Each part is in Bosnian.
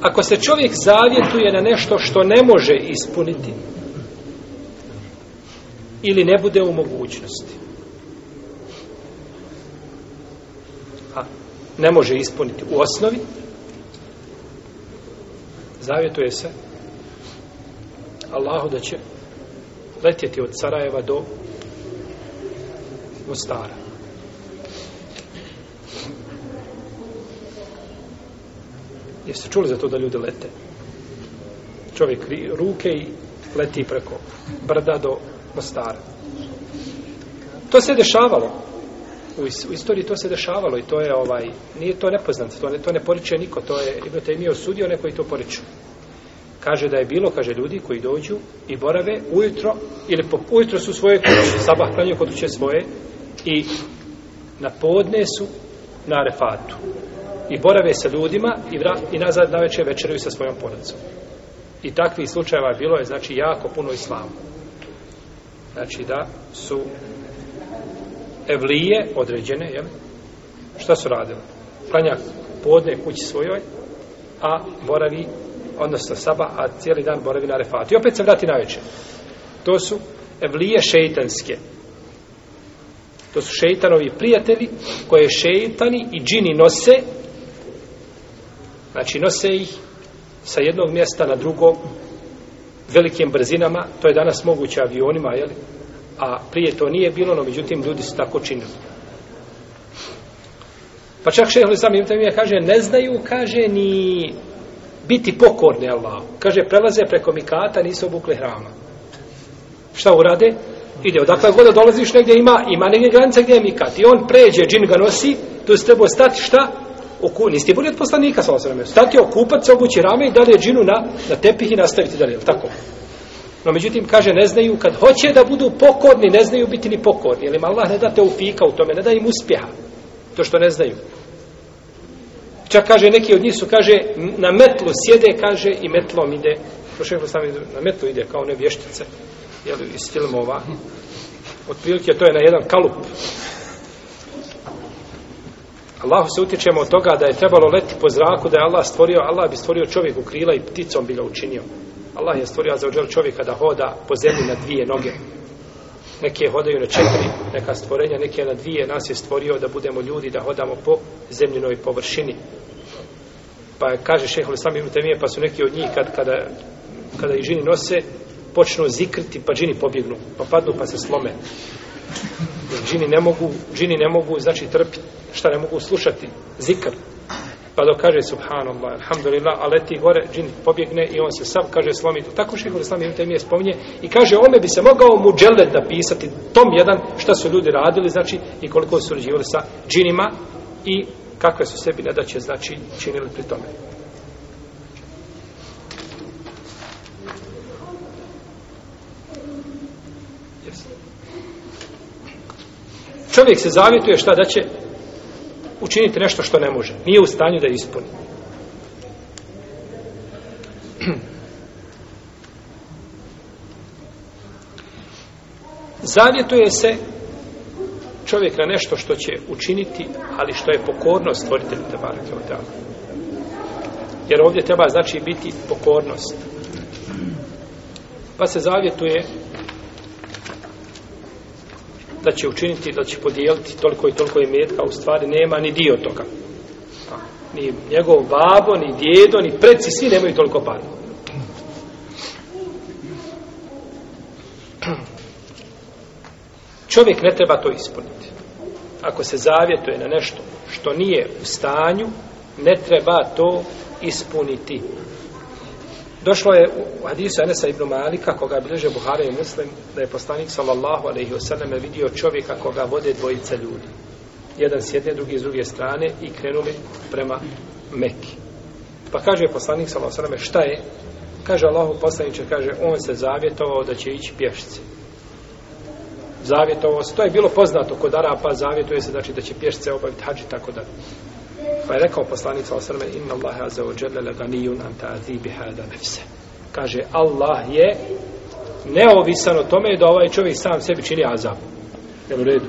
ako se čovjek zavjetuje na nešto što ne može ispuniti ili ne bude u mogućnosti. A ne može ispuniti u osnovi, zavjetuje se Allahu da će letjeti od Sarajeva do Mostara. Jeste čuli za to da ljude lete? Čovjek ruke i leti preko brda do Mostara. To se dešavalo. U, is u istoriji to se dešavalo i to je ovaj nije to nepoznato, to ne, to ne poriče niko, to je Ibn Taymije osudio neko i to poriče. Kaže da je bilo, kaže ljudi koji dođu i borave ujutro ili po ujutro su svoje kuće, sabah klanjaju kod svoje i na podne su na refatu i borave sa ljudima i, vra, i nazad na večer večeraju sa svojom porodicom. I takvih slučajeva bilo je znači jako puno islamu. Znači da su evlije određene, jel? Šta su radili? Klanja podne kući svojoj, a boravi, odnosno saba, a cijeli dan boravi na refatu. I opet se vrati na večer. To su evlije šeitanske. To su šeitanovi prijatelji koje šeitani i džini nose Znači nose ih sa jednog mjesta na drugo velikim brzinama, to je danas moguće avionima, jeli? a prije to nije bilo, no međutim ljudi su tako činili. Pa čak šehol sam im temije kaže, ne znaju, kaže, ni biti pokorni Allahu. Kaže, prelaze preko mikata, nisu obukli hrama. Šta urade? Ide, odakle god dolaziš negdje ima, ima negdje granice gdje je mikat. I on pređe, džin ga nosi, tu se trebao stati, šta? oku, niste bolji od poslanika, sa osvrame. Stati okupat se, obući rame i dalje džinu na, na tepih i nastaviti dalje, jel tako? No, međutim, kaže, ne znaju, kad hoće da budu pokorni, ne znaju biti ni pokorni. Jer im Allah ne da te ufika u tome, ne da im uspjeha. To što ne znaju. Čak kaže, neki od njih su, kaže, na metlu sjede, kaže, i metlom ide. Prošeg na metlu ide, kao one vještice, jel, iz filmova. Otprilike, to je na jedan kalup. Allahu se utječemo od toga da je trebalo leti po zraku, da je Allah stvorio, Allah bi stvorio čovjeku krila i pticom bi ga učinio. Allah je stvorio za ođer čovjeka da hoda po zemlji na dvije noge. Neke hodaju na četiri, neka stvorenja, neke na dvije, nas je stvorio da budemo ljudi, da hodamo po zemljinoj površini. Pa kaže šehol Islam ibn Temije, pa su neki od njih kad, kada, kada i žini nose, počnu zikrti, pa žini pobjegnu, pa padnu, pa se slome. Žini ne mogu, žini ne mogu, znači trpiti šta ne mogu slušati zikr. Pa dok kaže subhanallah, alhamdulillah, a leti gore, džin pobjegne i on se sam kaže slomi to. Tako šehol islam ima temije spominje i kaže ome bi se mogao mu dželed napisati tom jedan šta su ljudi radili znači i koliko su ređivali sa džinima i kakve su sebi nedaće znači činili pri tome. Čovjek se zavjetuje šta da će učiniti nešto što ne može. Nije u stanju da ispuni. Zavjetuje se čovjek na nešto što će učiniti, ali što je pokornost stvoritelju te barake od dana. Jer ovdje treba znači biti pokornost. Pa se zavjetuje da će učiniti, da će podijeliti toliko i toliko imetka, u stvari nema ni dio toga. Ni njegov babo, ni djedo, ni preci, svi nemaju toliko pari. Čovjek ne treba to ispuniti. Ako se zavjetuje na nešto što nije u stanju, ne treba to ispuniti. Došlo je u hadisu Enesa ibn Malika, koga bliže Buhara i Muslim, da je poslanik sallallahu alaihi wasallam vidio čovjeka koga vode dvojica ljudi. Jedan s jedne, drugi s druge strane i krenuli prema Meki. Pa kaže poslanik sallallahu alaihi wasallam, šta je? Kaže Allahu poslaniče, kaže, on se zavjetovao da će ići pješice. Zavjetovao se, to je bilo poznato kod Arapa, zavjetuje se znači da će pješice obaviti hađi, tako dalje. Pa je rekao poslanik sa osrme, inna Allah aza wa jalla la ganijun an ta'zi bihada nefse. Kaže, Allah je neovisan o tome da ovaj čovjek sam sebi čini azab. Jel u redu?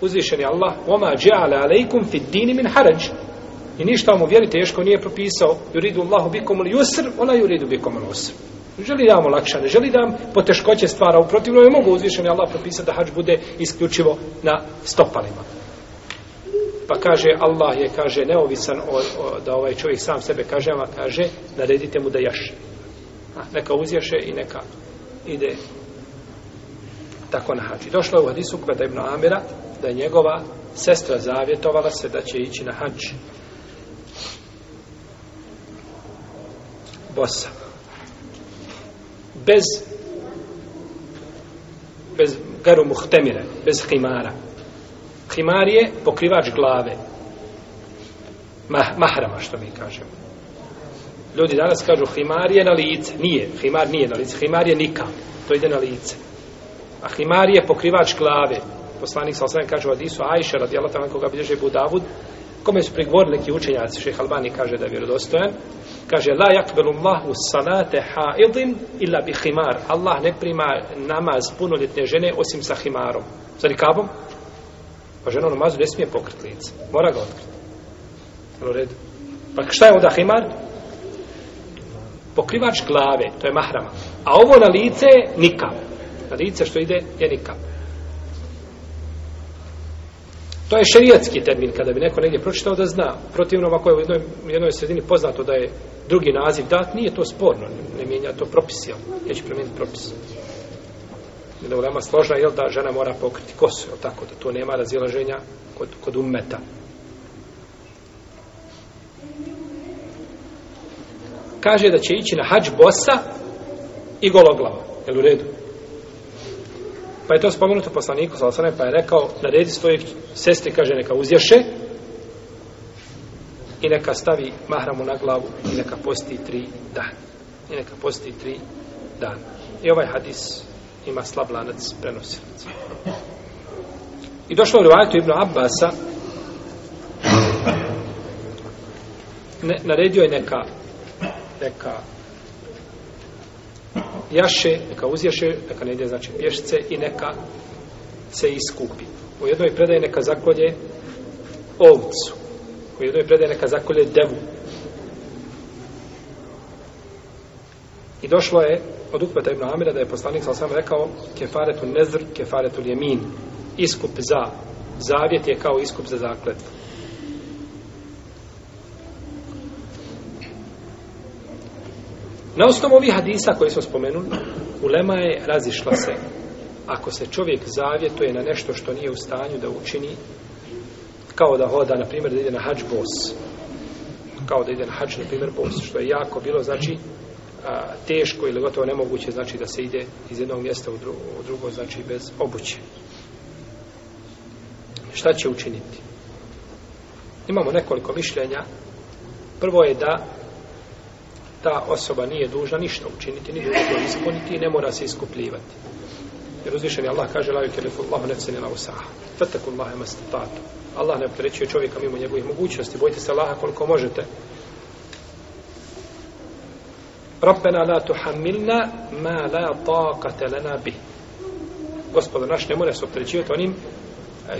Uzvišen je Allah, oma dja'ala alaikum fi dini min haraj. I ništa vam uvjeri teško nije propisao, yuridu Allahu bikom ul yusr, ona yuridu bikom ul usr. Želi da vam olakša, ne želi da vam poteškoće stvara, u protivnom je mogu uzvišen je Allah propisati da hađ bude isključivo na stopalima pa kaže Allah je kaže neovisan o, o, da ovaj čovjek sam sebe kaže ama kaže naredite mu da jaše a neka uzjaše i neka ide tako na hađi došla je u hadisu kada ibn Amira da je njegova sestra zavjetovala se da će ići na hađ bosa bez bez garu muhtemire bez himara Himar je pokrivač glave. Mah, mahrama, što mi kažemo. Ljudi danas kažu himar je na lice. Nije, himar nije na lice. Himar je nikam. To ide na lice. A himar je pokrivač glave. Poslanik sa osnovim kaže u Adisu, Ajša radijala tamo koga bilježe Budavud, kome su prigovorili neki učenjaci, šeha Albani kaže da je vjerodostojan, kaže la yakbalu Allahu salate ha'idin illa bi khimar Allah ne prima namaz punoljetne žene osim sa himarom sa nikabom Pa žena u namazu ne smije pokriti lice. Mora ga otkriti. U redu. Pa šta je onda himar? Pokrivač glave, to je mahrama. A ovo na lice je nikam. Na lice što ide je nikam. To je šerijatski termin, kada bi neko negdje pročitao da zna. Protivno, ovako je u jednoj, jednoj sredini poznato da je drugi naziv dat, nije to sporno, ne mijenja to propis, jel? Ja ću promijeniti propis je da ulema složna, jel da žena mora pokriti kosu, jel tako, da to nema razilaženja kod, kod ummeta. Kaže da će ići na hađ bosa i gologlava, jel u redu? Pa je to spomenuto poslaniku, salasana, pa je rekao, na redi svojih sestri, kaže, neka uzješe i neka stavi mahramu na glavu i neka posti tri dana. I neka posti tri dana. I ovaj hadis ima slab lanac prenosilaca. I došlo u rivajetu Ibn Abbasa, ne, naredio je neka, neka jaše, neka uzjaše, neka ne ide, znači pješce, i neka se iskupi. U jednoj predaj neka zakolje ovcu, u jednoj predaj neka zakolje devu, I došlo je od Ukbeta ibn Amira da je poslanik sa osam rekao kefaretu nezr, kefaretu ljemin, iskup za zavjet je kao iskup za zaklet. Na osnovu ovih hadisa koji smo spomenuli, ulema je razišla se. Ako se čovjek zavjetuje na nešto što nije u stanju da učini, kao da hoda, na primjer, da ide na hađ bos, kao da ide na hađ, na primjer, bos, što je jako bilo, znači, a, teško ili gotovo nemoguće znači da se ide iz jednog mjesta u drugo, u drugo znači bez obuće. Šta će učiniti? Imamo nekoliko mišljenja. Prvo je da ta osoba nije dužna ništa učiniti, ni dužna to ispuniti i ne mora se iskupljivati. Jer uzvišen je Allah kaže, laju kelefu, Allah ne cene na usaha. Fatakun Allah ima Allah ne prećuje čovjeka mimo njegovih mogućnosti. Bojite se Allaha koliko možete. Rabbena la tuhammilna ma la taqata lana bi. Gospode naš, nemoj nas opterećivati onim e,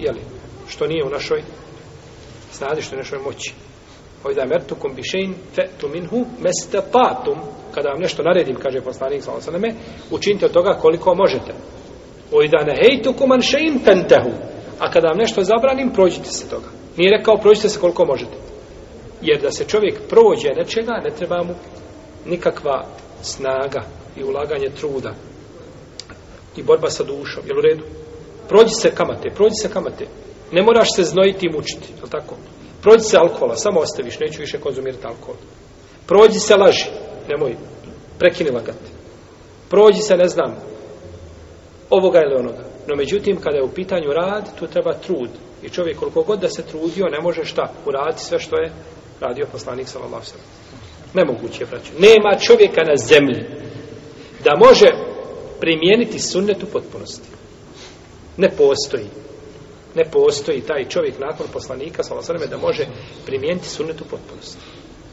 jeli, što nije u našoj snadi, što je u našoj moći. Ojda mertukum bišein fe'tu minhu meste patum. Kada vam nešto naredim, kaže poslanik sa osaname, učinite od toga koliko možete. Ojda nehejtukum anšein pentehu. A kada vam nešto zabranim, prođite se toga. Nije rekao, prođite se koliko možete. Jer da se čovjek prođe nečega, ne treba mu nikakva snaga i ulaganje truda i borba sa dušom, jel u redu? Prođi se kamate, prođi se kamate. Ne moraš se znojiti i mučiti, jel tako? Prođi se alkohola, samo ostaviš, neću više konzumirati alkohol. Prođi se laži, nemoj, prekini lagati. Prođi se, ne znam, ovoga ili onoga. No međutim, kada je u pitanju rad, tu treba trud. I čovjek koliko god da se trudio, ne može šta uraditi sve što je radio poslanik sallallahu alejhi ve sellem. Nemoguće, braću. Nema čovjeka na zemlji da može primijeniti sunnet u potpunosti. Ne postoji. Ne postoji taj čovjek nakon poslanika, svala sveme, da može primijeniti sunnet u potpunosti.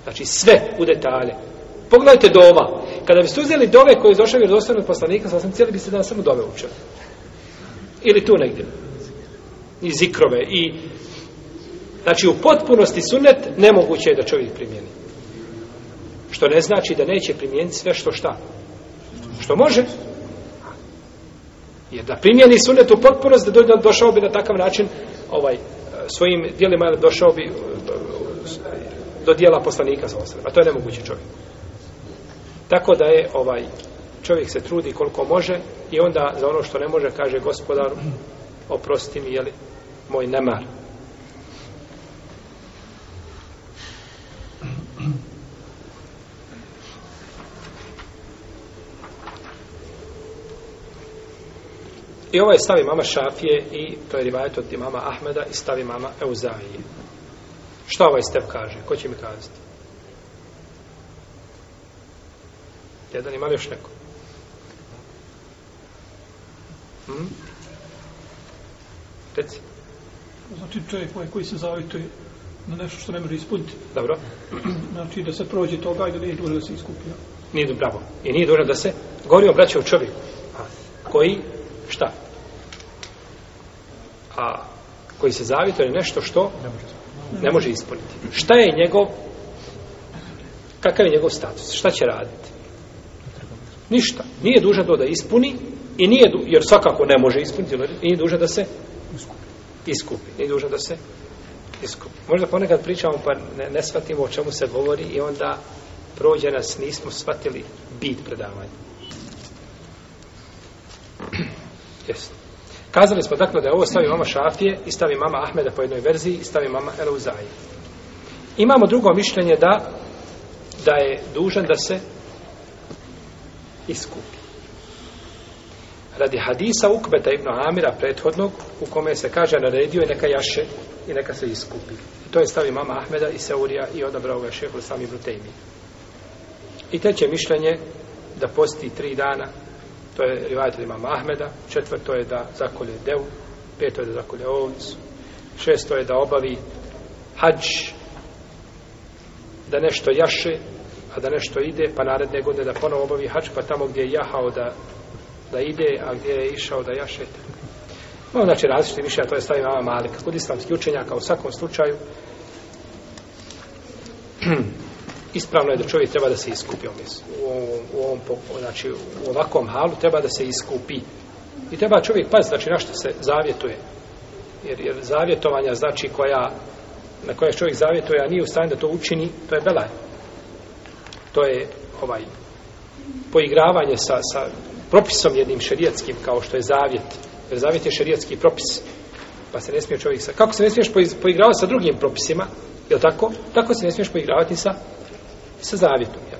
Znači sve u detalje. Pogledajte dova. Kada biste uzeli dove koje je došle vjer od poslanika, svala sveme, cijeli biste da samo dove učeli. Ili tu negdje. I zikrove. I... Znači u potpunosti sunnet nemoguće je da čovjek primijeni. Što ne znači da neće primijeniti sve što šta. Što može. Jer da primijeni sunet u potpunost, da dođe, došao bi na takav način ovaj e, svojim dijelima došao bi e, do dijela poslanika sa osrem. A to je nemoguće čovjek. Tako da je ovaj čovjek se trudi koliko može i onda za ono što ne može kaže gospodaru oprosti mi jeli moj nemar. I ovaj stavi mama Šafije i to je rivajet od mama Ahmeda i stavi mama Euzahije. Šta ovaj step kaže? Ko će mi kazati? Jedan ima li još neko? Hm? Teci. Znači čovjek ovaj koji se zavituje na nešto što ne može ispuniti. Dobro. Znači da se prođe toga i da nije dužno da se iskupio. Nije dobro. I nije dužno da se govori o braće u čovjeku. A, koji šta? A koji se zavjetuje je nešto što ne može ispuniti. Šta je njegov kakav je njegov status? Šta će raditi? Ništa. Nije dužan to da ispuni i nije, jer svakako ne može ispuniti, i nije dužan da se iskupi. Nije dužan da se iskupi. Možda ponekad pričamo pa ne, ne shvatimo o čemu se govori i onda prođe nas, nismo shvatili bit predavanja. Jesi. Kazali smo dakle da je ovo stavi mama Šafije i stavi mama Ahmeda po jednoj verziji i stavi mama Eluzaje. Imamo drugo mišljenje da da je dužan da se iskupi. Radi hadisa Ukbeta ibn Amira prethodnog u kome se kaže naredio i neka jaše i neka se iskupi. I to je stavi mama Ahmeda i Seurija i odabrao ga šehol sami Brutejmi. I treće mišljenje da posti tri dana to je rivajatelj imama Ahmeda, četvrto je da zakolje devu, peto je da zakolje ovicu, šesto je da obavi hađ, da nešto jaše, a da nešto ide, pa naredne godine da ponovo obavi hađ, pa tamo gdje je jahao da, da ide, a gdje je išao da jaše. No, znači različite više, a to je stavim vama malik. Kod islamski učenjaka u svakom slučaju, ispravno je da čovjek treba da se iskupi u ovom, u ovom znači u ovakvom halu treba da se iskupi i treba čovjek pa znači na što se zavjetuje jer, jer zavjetovanja znači koja na koje čovjek zavjetuje a nije u stanju da to učini to je belaj to je ovaj poigravanje sa, sa propisom jednim šerijatskim kao što je zavjet jer zavjet je šerijatski propis pa se ne smije čovjek sa kako se ne smiješ poigravati sa drugim propisima je tako tako se ne smiješ poigravati sa sa zavjetom. Jel?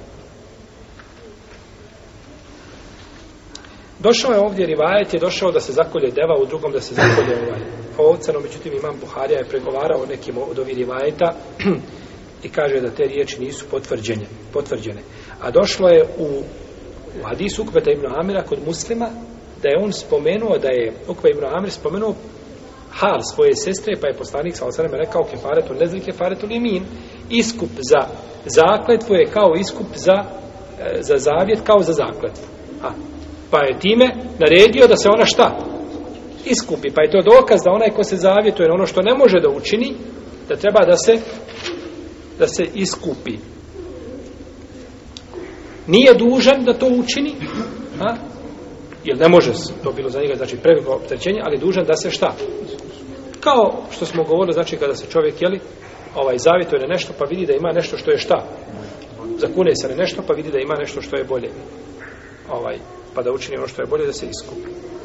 Došao je ovdje rivajet, je došao da se zakolje deva, u drugom da se zakolje ovaj ovca, no međutim imam Buharija je pregovarao nekim od ovih rivajeta i kaže da te riječi nisu potvrđene. potvrđene. A došlo je u, u hadisu Ukveta ibn Amira kod muslima, da je on spomenuo, da je Ukveta ibn Amir spomenuo hal svoje sestre, pa je poslanik sa osvrame rekao kefaretu nezri kefaretu limin, iskup za zakletvu je kao iskup za, e, za zavjet, kao za zakletvu. A, pa je time naredio da se ona šta? Iskupi, pa je to dokaz da onaj ko se zavjetuje ono što ne može da učini, da treba da se da se iskupi. Nije dužan da to učini, a, jer ne može to bilo za njega znači preveliko opterećenje, ali dužan da se šta? Kao što smo govorili, znači kada se čovjek jeli, ovaj zavito je na nešto, pa vidi da ima nešto što je šta? Zakune se na nešto, pa vidi da ima nešto što je bolje. Ovaj, pa da učini ono što je bolje da se iskupi.